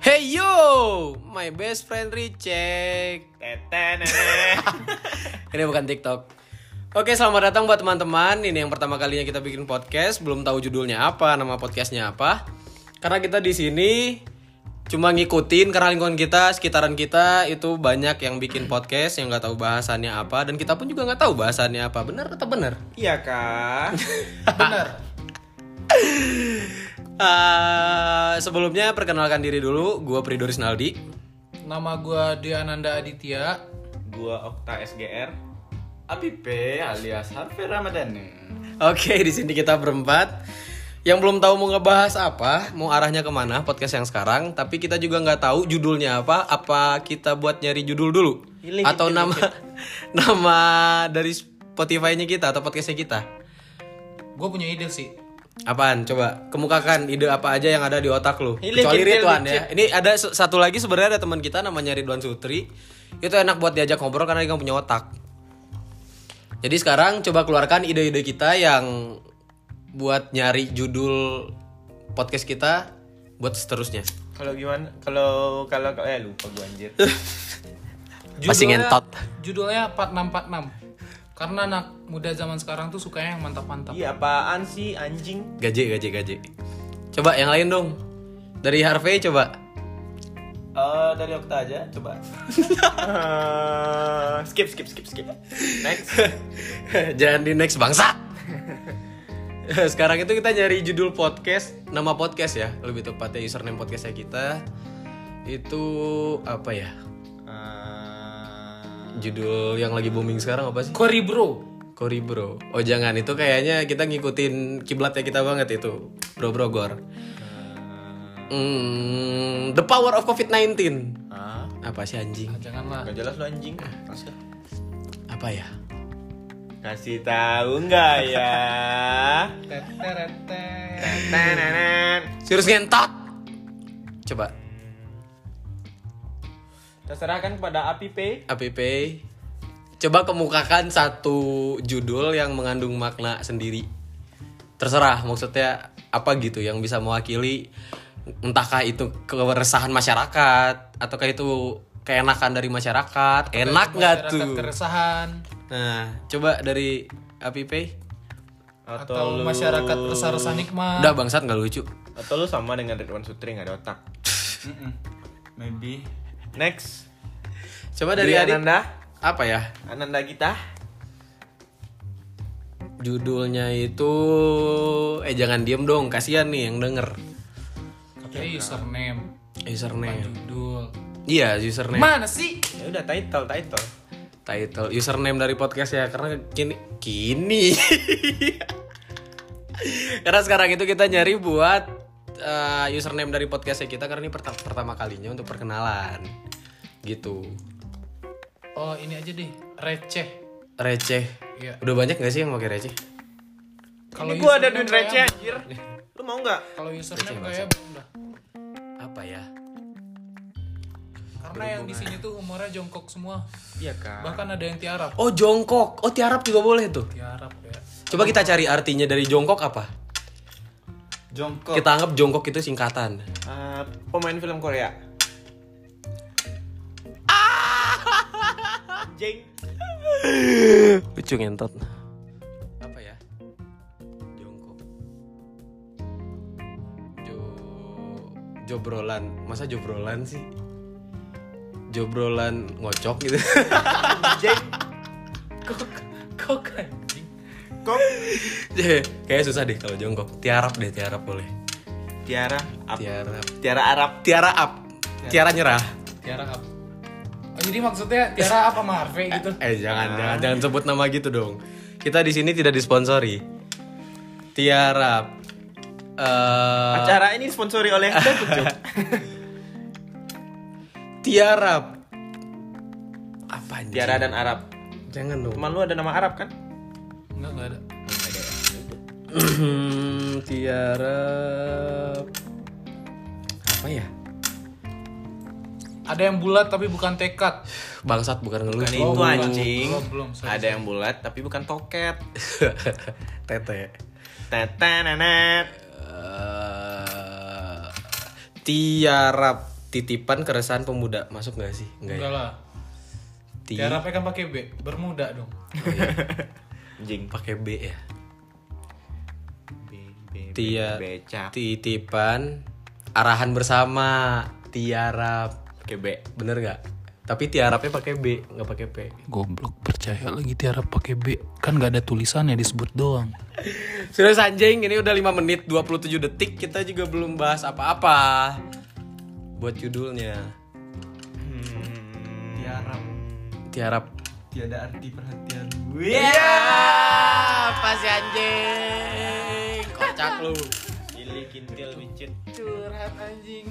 Hey yo, my best friend Ricek. Tete nenek. Ini bukan TikTok. Oke, selamat datang buat teman-teman. Ini yang pertama kalinya kita bikin podcast. Belum tahu judulnya apa, nama podcastnya apa. Karena kita di sini cuma ngikutin karena lingkungan kita, sekitaran kita itu banyak yang bikin podcast yang nggak tahu bahasannya apa dan kita pun juga nggak tahu bahasannya apa. Benar atau benar? Iya kak. Bener. Eh, sebelumnya perkenalkan diri dulu. Gua Pridoris Naldi. Nama gua Diananda Aditya. Gua Okta SGR. Apipe alias Harvey Ramadhani. Oke, di sini kita berempat. Yang belum tahu mau ngebahas apa, mau arahnya ke mana podcast yang sekarang, tapi kita juga nggak tahu judulnya apa. Apa kita buat nyari judul dulu? Pilih, atau pilih, nama nama dari Spotify-nya kita atau podcastnya kita? Gue punya ide sih. Apaan? Coba kemukakan ide apa aja yang ada di otak lu. Pilih, Kecuali Ridwan ya. Ini ada satu lagi sebenarnya ada teman kita namanya Ridwan Sutri. Itu enak buat diajak ngobrol karena dia nggak punya otak. Jadi sekarang coba keluarkan ide-ide kita yang buat nyari judul podcast kita buat seterusnya. Kalau gimana? Kalau kalau eh lupa gua anjir. Masih ngentot. Judulnya 4646. Karena anak muda zaman sekarang tuh sukanya yang mantap-mantap. Iya apaan sih anjing? Gaji, gaji, gaji. Coba yang lain dong. Dari Harvey coba. Eh dari Okta aja coba. Eh, skip skip skip skip. Next. Jangan di next bangsa. Sekarang itu kita nyari judul podcast, nama podcast ya, lebih tepatnya username podcastnya kita itu apa ya? Eh, Judul yang lagi booming sekarang apa sih? Kori bro. Kori bro. Oh jangan itu kayaknya kita ngikutin kiblatnya kita banget itu, bro bro gor. Hmm, the power of COVID-19. ah, Apa sih anjing? Nah, janganlah. gak jelas lu anjing. Masuk. Apa ya? Kasih tahu nggak ya? Serius ngentot. Coba Terserah kan kepada Apipe. APP coba kemukakan satu judul yang mengandung makna sendiri terserah maksudnya apa gitu yang bisa mewakili entahkah itu keresahan masyarakat ataukah itu keenakan dari masyarakat enak nggak Masyarakat tuh Keresahan. nah coba dari APP Atau, masyarakat resah-resah nikmat. udah bangsat nggak lucu Atau lu sama dengan Ridwan Sutri nggak ada otak. Maybe. Next. coba dari Adit Ananda. apa ya Ananda kita. judulnya itu eh jangan diem dong kasihan nih yang denger Katanya username. username Judul. iya username Mana sih? Ya udah title title. title username dari podcast ya karena kini kini karena sekarang itu kita nyari buat uh, username dari podcastnya kita karena ini perta- pertama kalinya untuk perkenalan gitu Oh ini aja deh. Receh. receh Iya. udah banyak gak sih yang pakai receh Kalau gua ada duit receh anjir. Lu mau nggak? Kalau username kayak belum dah. apa ya Karena yang di sini tuh umurnya jongkok semua. Iya kan. Bahkan ada yang tiarap. oh jongkok oh tiarap juga boleh tuh Tiarap ya. coba kita cari artinya dari jongkok apa Jongkok. kita anggap jongkok itu singkatan. Eh, pemain film Korea. Jeng. lucu ngentot. Apa ya? Jongkok jo jobrolan. Masa jobrolan sih? Jobrolan ngocok gitu. Jeng. Kok kok anjing. Kok. kayak susah deh kalau jongkok tiarap deh tiarap boleh Tiara. Up. tiarap Tiara Arab. tiara up tiara nyerah Tiara apa? Oh, jadi maksudnya Tiara apa Marve gitu? eh jangan jangan jangan sebut nama gitu dong kita di sini tidak disponsori tiara eh Acara ini disponsori oleh tiara apa? Tiara dan Arab. jangan dong Teman lu ada nama Arab kan? Enggak, enggak ada. Tiara apa ya? Ada yang bulat tapi bukan tekad. Bangsat bukan ngelucu. Bukan itu anjing. Belum, belum. sorry. Ada yang bulat tapi bukan toket. Tete. Tetenenet. Eh, tiarap. titipan keresahan pemuda masuk nggak sih? Enggak ya. Enggak lah. Ti Tiarapnya kan pakai B, bermuda dong. Anjing. pakai B ya. B, B, B, Tia Beca. titipan arahan bersama tiarap. Pakai B. Bener nggak? Tapi tiarapnya pakai B, nggak pakai P. Goblok percaya lagi tiarap pakai B. Kan nggak ada tulisannya disebut doang. Sudah anjing, ini udah 5 menit 27 detik kita juga belum bahas apa-apa. Buat judulnya. Tiarap. Tiarap. Tiada arti perhatian. Iya, apa sih anjing? Kocak lu. Cili kintil micin. Curhat anjing.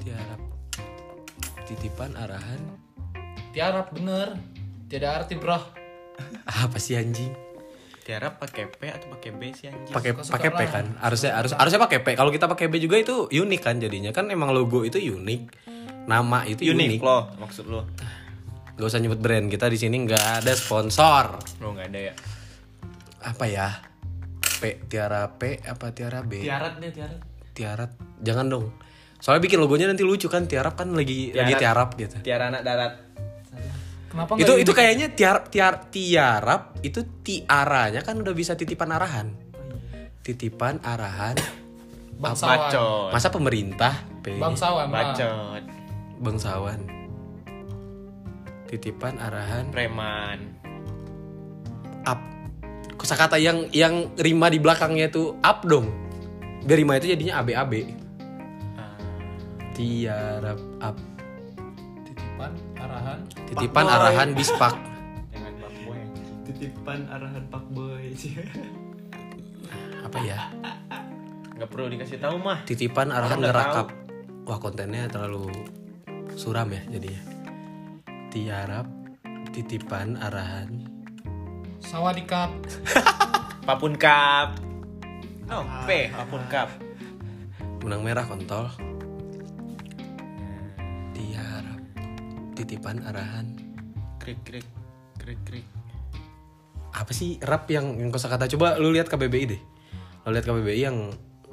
Tiarap. Titipan arahan. Tiarap bener. Tidak arti bro. Apa sih anjing? Tiarap pakai P atau pakai B sih anjing? Pakai pakai P kan? Harusnya harus harusnya pakai P. Kalau kita pakai B juga itu unik kan jadinya. Kan emang logo itu unik. Nama itu unik. Unik lo maksud lo. Gak usah nyebut brand. Kita di sini nggak ada sponsor. Lo nggak ada ya? Apa ya? P Tiara P apa Tiara B? Tiarat deh tiarat. Tiarat. Jangan dong. Soalnya bikin logonya nanti lucu kan tiarap kan lagi lagi tiarap gitu. Tiara anak darat. Kenapa itu itu kayaknya tiar tiar tiarap itu tiaranya kan udah bisa titipan arahan. Titipan arahan. bangsawan? Bacot. Masa pemerintah Bangsawan. Bacot. bangsawan. Titipan arahan Preman. up. Kosakata yang yang rima di belakangnya itu up dong. Biar rima itu jadinya ABAB. Ah, Tiarap up. Titipan arahan. Titipan Boy. arahan bispak. Jangan Pak Boy. Titipan arahan Pak Boy. Apa ya? Nggak perlu dikasih tahu mah. Titipan arahan ngerakap. Wah kontennya terlalu suram ya jadinya. Tiarap titipan arahan Sawadikap. Papun Cup. Oh, P, Papun Cup. benang merah kontol. Tiarap titipan arahan Krik krik krik krik. apa sih rap yang yang kosakata coba lu lihat KBBI deh. Lu lihat KBBI yang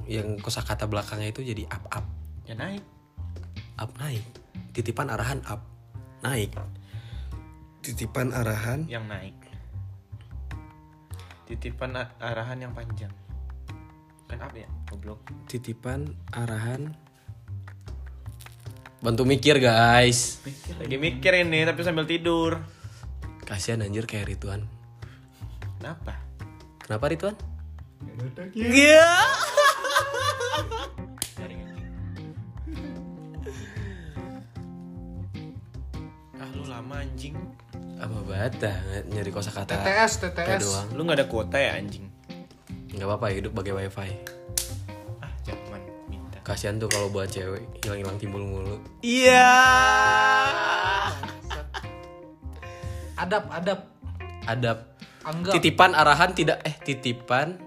yang kosakata belakangnya itu jadi up up Ya naik. up naik. Titipan arahan up naik. Titipan arahan Yang naik. Titipan arahan yang panjang. Kan up ya, goblok. titipan arahan bantu mikir guys Mikir lagi mikir ini tapi sambil tidur. kasihan anjir kayak Rituan Kenapa? kenapa Rituan Iya. Bata nyari kosakata TTS, kayak TTS. doang Lu nggak ada kuota ya anjing? nggak apa-apa hidup pakai wifi Ah jangan minta. kasihan tuh kalau buat cewek hilang-hilang timbul mulu iya Adap, adap. ada Anggap. titipan arahan tidak eh titipan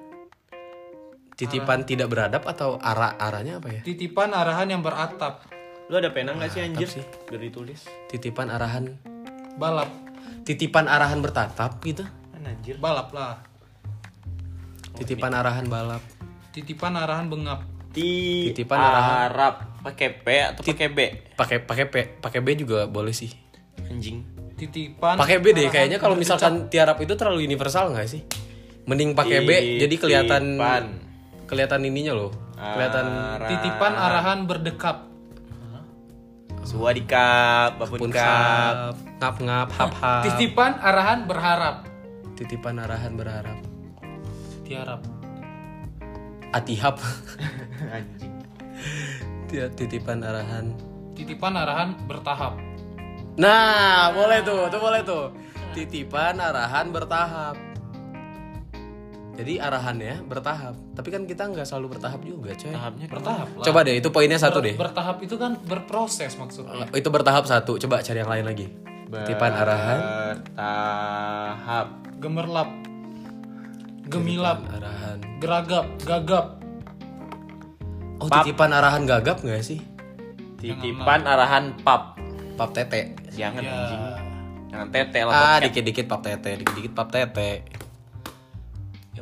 titipan tidak beradab atau arah arahnya apa ya Titipan arahan yang beratap. Lu ada pena nggak sih anjir? sih. Udah ditulis. titipan arahan Balap. Titipan arahan bertatap gitu anjir? Balap lah. titipan arahan balap Titipan arahan bengap. Ti Titipan arahan. Arab pakai P atau pakai B? pakai pakai P pakai B juga boleh sih Anjing. Titipan. pakai B deh kayaknya kalau misalkan tiarap itu terlalu universal nggak sih mending pakai B jadi kelihatan kelihatan ininya loh kelihatan Titipan arahan berdekap. Suwadikap, Babun Kap. kap ngap ngap hap hap Titipan arahan berharap. titipan arahan berharap Tiarap. atihap Anjing. Ti- titipan arahan Titipan arahan bertahap. nah boleh tuh tuh boleh tuh titipan arahan bertahap jadi arahannya bertahap tapi kan kita nggak selalu bertahap juga coy Tahapnya Bertahap lah. coba deh itu poinnya satu Ber- deh Bertahap itu kan berproses maksudnya. itu bertahap satu coba cari yang lain lagi titipan arahan Bertahap. Gemerlap. Gemilap. arahan Geragap. Gagap. oh titipan arahan gagap nggak sih Titipan arahan pap. pap tete Jangan Ya. anjing. Jangan tete lah. ah bokep. dikit dikit pap tete dikit dikit pap tete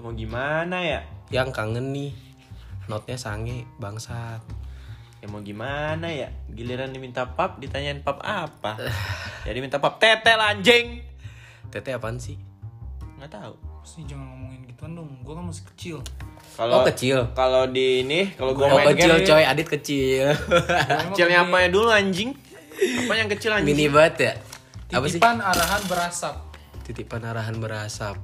mau gimana ya? yang kangen nih notnya sange bangsat Ya mau gimana ya? Giliran diminta pap ditanyain pap apa? Jadi minta pap tete anjing. Tete apaan sih? Nggak tahu. Sih jangan ngomongin gituan dong. Gua kan masih kecil. Kalau Oh, kecil. Kalau di ini, kalau gua Oh, main kecil game, coy, Adit kecil. kecilnya apa ya dulu anjing? Apa yang kecil anjing? Mini banget ya? Apa sih? Titipan arahan berasap. Titipan arahan berasap.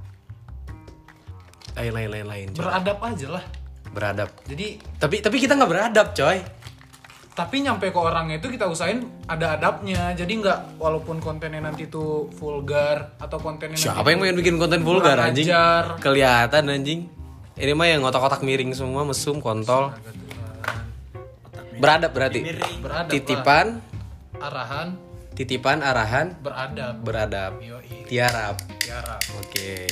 Lain lain lain lain. coy. Beradab aja lah. Beradab. Jadi Tapi tapi kita nggak beradab, coy. tapi nyampe ke orangnya itu kita usahain ada adabnya. Jadi nggak walaupun kontennya nanti itu vulgar atau kontennya Siapa nanti yang pengen bikin konten vulgar anjing? ajar. Kelihatan anjing. Ini mah yang otak-otak miring semua, mesum, kontol. Beradab berarti. beradab Titipan, lah. arahan titipan arahan beradab. beradab. Tiarap. Tiara. Oke.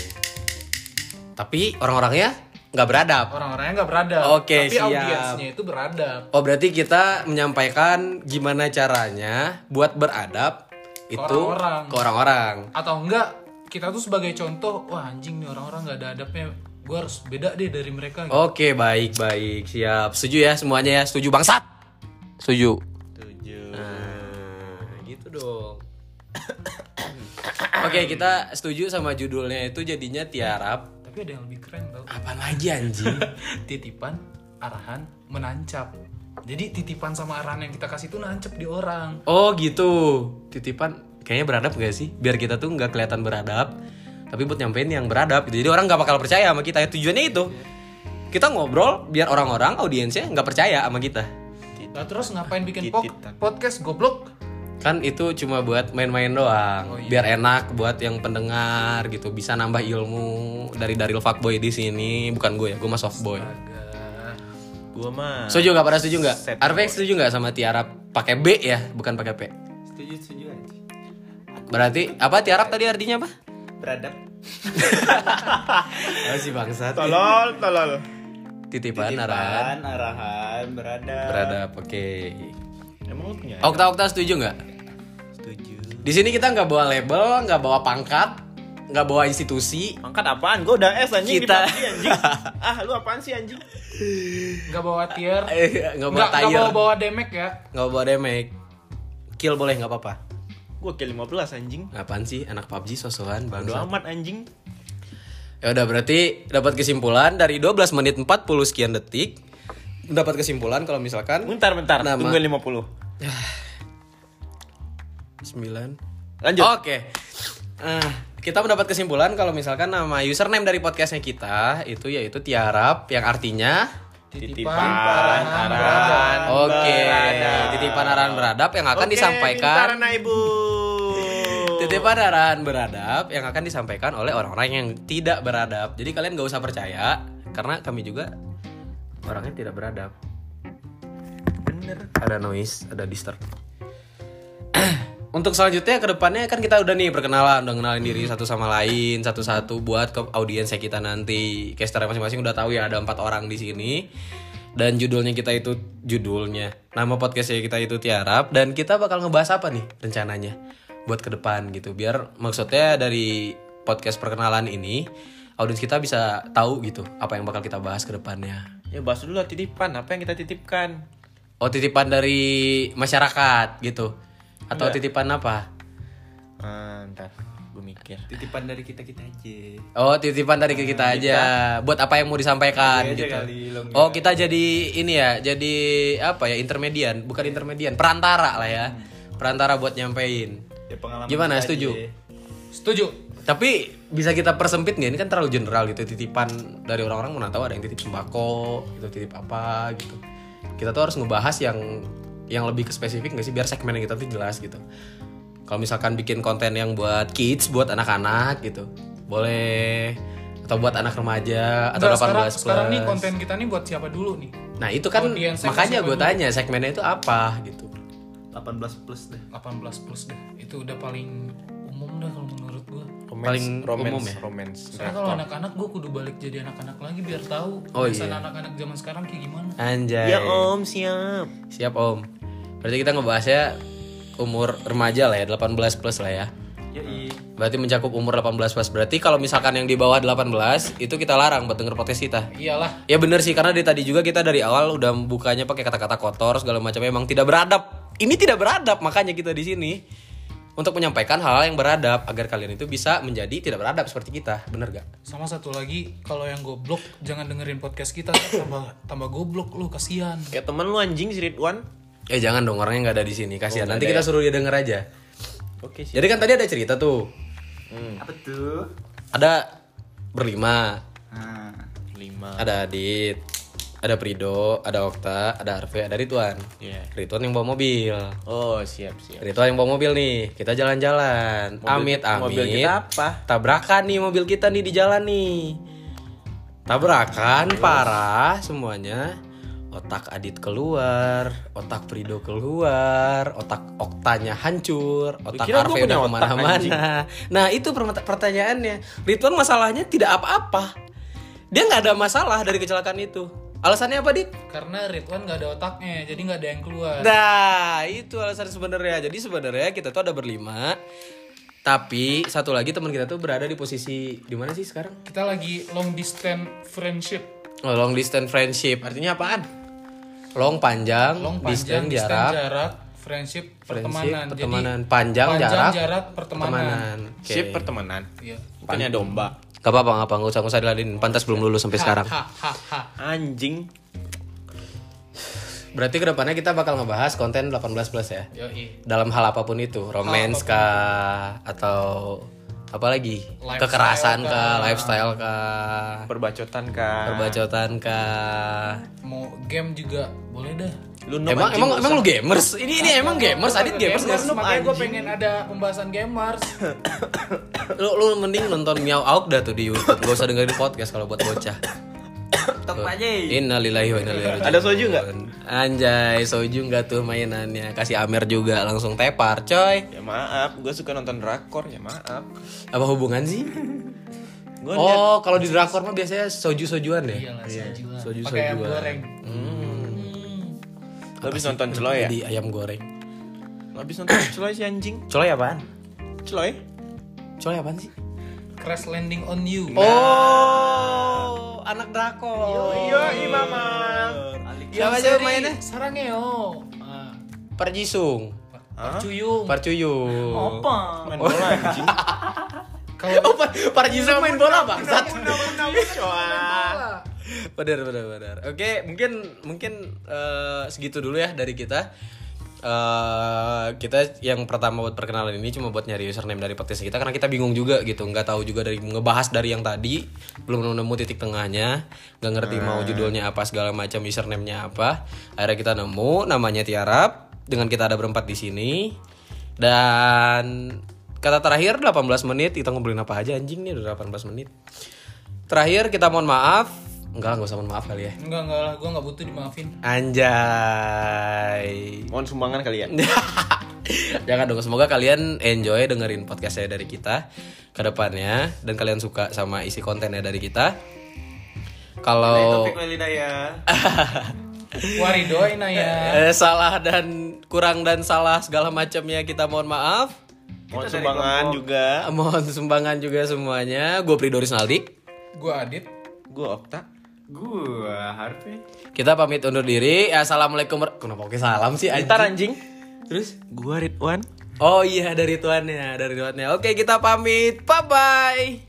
Tapi orang-orangnya nggak beradab. Orang-orangnya nggak beradab. Oke, tapi siap. audiensnya itu beradab. Oh berarti kita menyampaikan gimana caranya buat beradab itu orang-orang. ke orang-orang. Atau enggak kita tuh sebagai contoh, wah anjing nih orang-orang nggak ada adabnya. Gue harus beda deh dari mereka. gitu. Oke baik baik siap. Setuju ya semuanya ya. Setuju bangsat. Setuju. Tujuh. Nah, gitu dong. Oke, kita setuju sama judulnya itu jadinya tiarap. Tapi ada yang lebih keren tau. Apaan lagi anjing? Titipan, arahan, menancap. Jadi titipan sama arahan yang kita kasih itu nancep di orang. Oh, gitu. Titipan kayaknya beradab gak sih? Biar kita tuh nggak kelihatan beradab, tapi buat nyampein yang beradab gitu. Jadi orang nggak bakal percaya sama kita. Tujuannya itu. Kita ngobrol biar orang-orang audiensnya nggak percaya sama kita. Lah terus ngapain bikin pok- Tititan. podcast goblok? Kan itu cuma buat main-main doang. Biar enak buat yang pendengar gitu, bisa nambah ilmu dari Daril fuckboy di sini. Bukan gue ya, gue mah softboy. Gua mah. Setuju nggak? Pada setuju nggak? Arvek setuju nggak sama Tiarap pakai B ya, bukan pakai P? Setuju setuju aja. Berarti apa Tiarap tadi artinya apa? Beradab. Oh si bangsat. Tolol, tolol. Titipan arahan Titipan, arahan, beradab. beradab. Oke. Emang lu punya? Okta Okta setuju nggak? Setuju. Di sini kita nggak bawa label, nggak bawa pangkat, nggak bawa institusi. Angkat apaan? Gua udah S anjing Kita- di PUBG, anjing. ah, lu apaan sih anjing? Nggak bawa tier. Eh, nggak bawa Nggak nggak bawa bawa demek ya. nggak bawa damage. Kill boleh nggak apa-apa. Gua kill 15 anjing. Apaan sih anak PUBG sosokan Udah bangsa. amat anjing. Ya udah berarti dapat kesimpulan dari 12 menit 40 sekian detik dapat kesimpulan kalau misalkan Bentar, bentar. Nama. Tungguin 50. 9 Lanjut. Oke. Ah, kita mendapat kesimpulan kalau misalkan nama username dari podcastnya kita itu yaitu Tiarap yang artinya Titipan, arahan, arahan, Oke, beradab. titipan arahan beradab yang akan Oke, disampaikan ibu. titipan arahan beradab yang akan disampaikan oleh orang-orang yang tidak beradab. Jadi kalian gak usah percaya karena kami juga orangnya tidak beradab. Bener. Ada noise, ada disturb. Untuk selanjutnya ke depannya kan kita udah nih perkenalan, udah kenalin diri satu sama lain, satu-satu buat ke audiensnya kita nanti. Casternya masing-masing udah tahu ya ada empat orang di sini. Dan judulnya kita itu judulnya. Nama podcastnya kita itu Tiarap dan kita bakal ngebahas apa nih rencananya buat ke depan gitu. Biar maksudnya dari podcast perkenalan ini audiens kita bisa tahu gitu apa yang bakal kita bahas ke depannya. Ya bahas dulu lah titipan. Apa yang kita titipkan? Oh titipan dari masyarakat gitu atau titipan apa? Ah, ntar gue mikir. Titipan dari kita kita aja. Oh titipan dari kita aja. Buat apa yang mau disampaikan Iya aja gitu. kali. Oh kita jadi ini ya, jadi apa ya intermedian, bukan intermedian, perantara lah ya, perantara buat nyampein. Ya pengalaman Gimana? kita Setuju? aja. Setuju. Tapi bisa kita persempit nggak? Ini kan terlalu general gitu. Titipan dari orang-orang mana tahu ada yang titip sembako, gitu titip apa gitu. Kita tuh harus ngebahas yang yang lebih ke spesifik nggak sih biar segmen kita tuh jelas gitu. Kalau misalkan bikin konten yang buat kids, buat anak-anak gitu, boleh atau buat anak remaja atau 18 Nggak, sekarang, plus. sekarang nih konten kita nih buat siapa dulu nih? Nah itu kan makanya gue tanya segmennya itu apa gitu. 18 plus deh. 18 plus deh. Itu udah paling umum dah kalau. Romance, Paling romance, umum ya? Romance. Soalnya kalau anak-anak gua kudu balik jadi anak-anak lagi biar tahu Oh, iya. anak-anak zaman sekarang kayak gimana. Anjay. Ya om siap. Siap om. Berarti kita ngebahasnya umur remaja lah ya, 18 plus lah ya. Yoi. Berarti mencakup umur 18 plus. Berarti kalau misalkan yang di bawah 18 itu kita larang buat denger podcast kita. Iyalah. Ya bener sih karena dari tadi juga kita dari awal udah bukanya pakai kata-kata kotor segala macam emang tidak beradab. Ini tidak beradab makanya kita di sini untuk menyampaikan hal-hal yang beradab agar kalian itu bisa menjadi tidak beradab seperti kita. Bener gak? Sama satu lagi, kalau yang goblok jangan dengerin podcast kita tambah tambah goblok lu kasihan. Kayak temen lu anjing si Ridwan. Eh jangan dong orangnya nggak ada di sini. Kasihan. Oh, Nanti kita ada suruh dia denger aja. Oke sih. Jadi kan tadi ada cerita tuh. Apa tuh? Ada berlima. Nah, Lima. Ada Adit, ada Prido, ada Okta, ada Arve, ada Ridwan. Iya. Ridwan yang bawa mobil. Oh siap siap. Ridwan yang bawa mobil nih. Kita jalan-jalan. Amit amit. mobil kita apa? Tabrakan nih mobil kita nih di jalan nih. Tabrakan parah semuanya. Otak Adit keluar, otak Prido keluar, otak Oktanya hancur, otak kira Arve udah ke mana-mana. Nah itu pertanyaannya. Ridwan masalahnya tidak apa-apa. Dia nggak ada masalah dari kecelakaan itu. Alasannya apa, Dit? Karena Ridwan nggak ada otaknya, jadi nggak ada yang keluar. Nah, itu alasan sebenarnya. Jadi sebenarnya kita tuh ada berlima. Tapi satu lagi teman kita tuh berada di posisi di mana sih sekarang? Kita lagi long distance friendship. Oh, long distance friendship. Artinya apaan? Long panjang, Long distance panjang, jarak, distance jarak, friendship, pertemanan. pertemanan. Jadi Panjang, jarak, jarak, pertemanan. Oke. Sip pertemanan. Iya. Bukannya domba. Gak apa-apa, gak apa, nggak usah, nggak usah diladenin. Pantas belum lulus sampai sekarang. Ha ha ha. Anjing. Berarti ke depannya kita bakal ngebahas konten 18 plus ya. Yoi. Dalam hal apa pun itu, romance kah atau apa lagi? Lifestyle Kekerasan kah? kah, lifestyle kah, Perbacotan kan. perbacotan kah? Mau game juga boleh dah. Lu noob, Emang emang emang usah. lu gamers? Ini ini emang gamers, Adit gamers nggak sih? Makanya gue pengen ada pembahasan gamers. Lu lu mending nonton Miao Auk dah tuh di YouTube. Gak usah dengerin podcast kalau buat bocah. tok aja. Innalillahi wa inna ilaihi raji'un. Ada soju nggak? Anjay, soju nggak tuh mainannya. Kasih Amer juga langsung tepar, coy. Ya maaf, gue suka nonton drakor ya maaf. Apa hubungan sih? Liat Oh, kalau di drakor mah biasanya soju-sojuan ya? Iyalah, soju lah. Soju-sojuan. Pakai goreng. Lu habis nonton celoy ya? Jadi ayam goreng. Lu habis nonton celoy si anjing. Coy apaan? Celoy? Coy apaan sih? Crash landing on you. Oh, anak drakor. Iya, mama. Siapa aja mainnya? Sarangeo. Ah, Parjisung, Percuyung. Parcuyung. Apa? Main bola anjing. Kalau Oh, Par Parjisung main bola bangsat. Coa. Benar, benar, benar. Oke, mungkin mungkin eh, segitu dulu ya dari kita. eh kita yang pertama buat perkenalan ini cuma buat nyari username dari podcast kita karena kita bingung juga gitu. Nggak tahu juga dari ngebahas dari yang tadi. Belum nemu titik tengahnya. Nggak ngerti mau judulnya apa segala macam username-nya apa. Akhirnya kita nemu namanya Tiarap dengan kita ada berempat di sini. Dan kata terakhir 18 menit. Kita ngobrolin apa aja anjing nih udah 18 menit. Terakhir kita mohon maaf enggak nggak usah mohon maaf kali ya enggak enggak lah, gue nggak butuh dimaafin. Anjay. Mohon sumbangan kalian. Jangan dong, semoga kalian enjoy dengerin podcast saya dari kita ke depannya dan kalian suka sama isi kontennya dari kita. Kalau Topik Walidaya. Warido Inaya. eh, salah dan kurang dan salah segala macamnya kita mohon maaf. Mohon sumbangan juga. Mohon sumbangan juga semuanya. Gue Pridoris Naldik. Gue Adit. Gue Okta. Gua Harvey. Kita pamit undur diri. Assalamualaikum. war- Kenapa pakai salam sih anjing? Ntar anjing. Terus? Gue Ridwan. Oh iya dari tuannya, dari tuannya. Oke, kita pamit. Bye bye.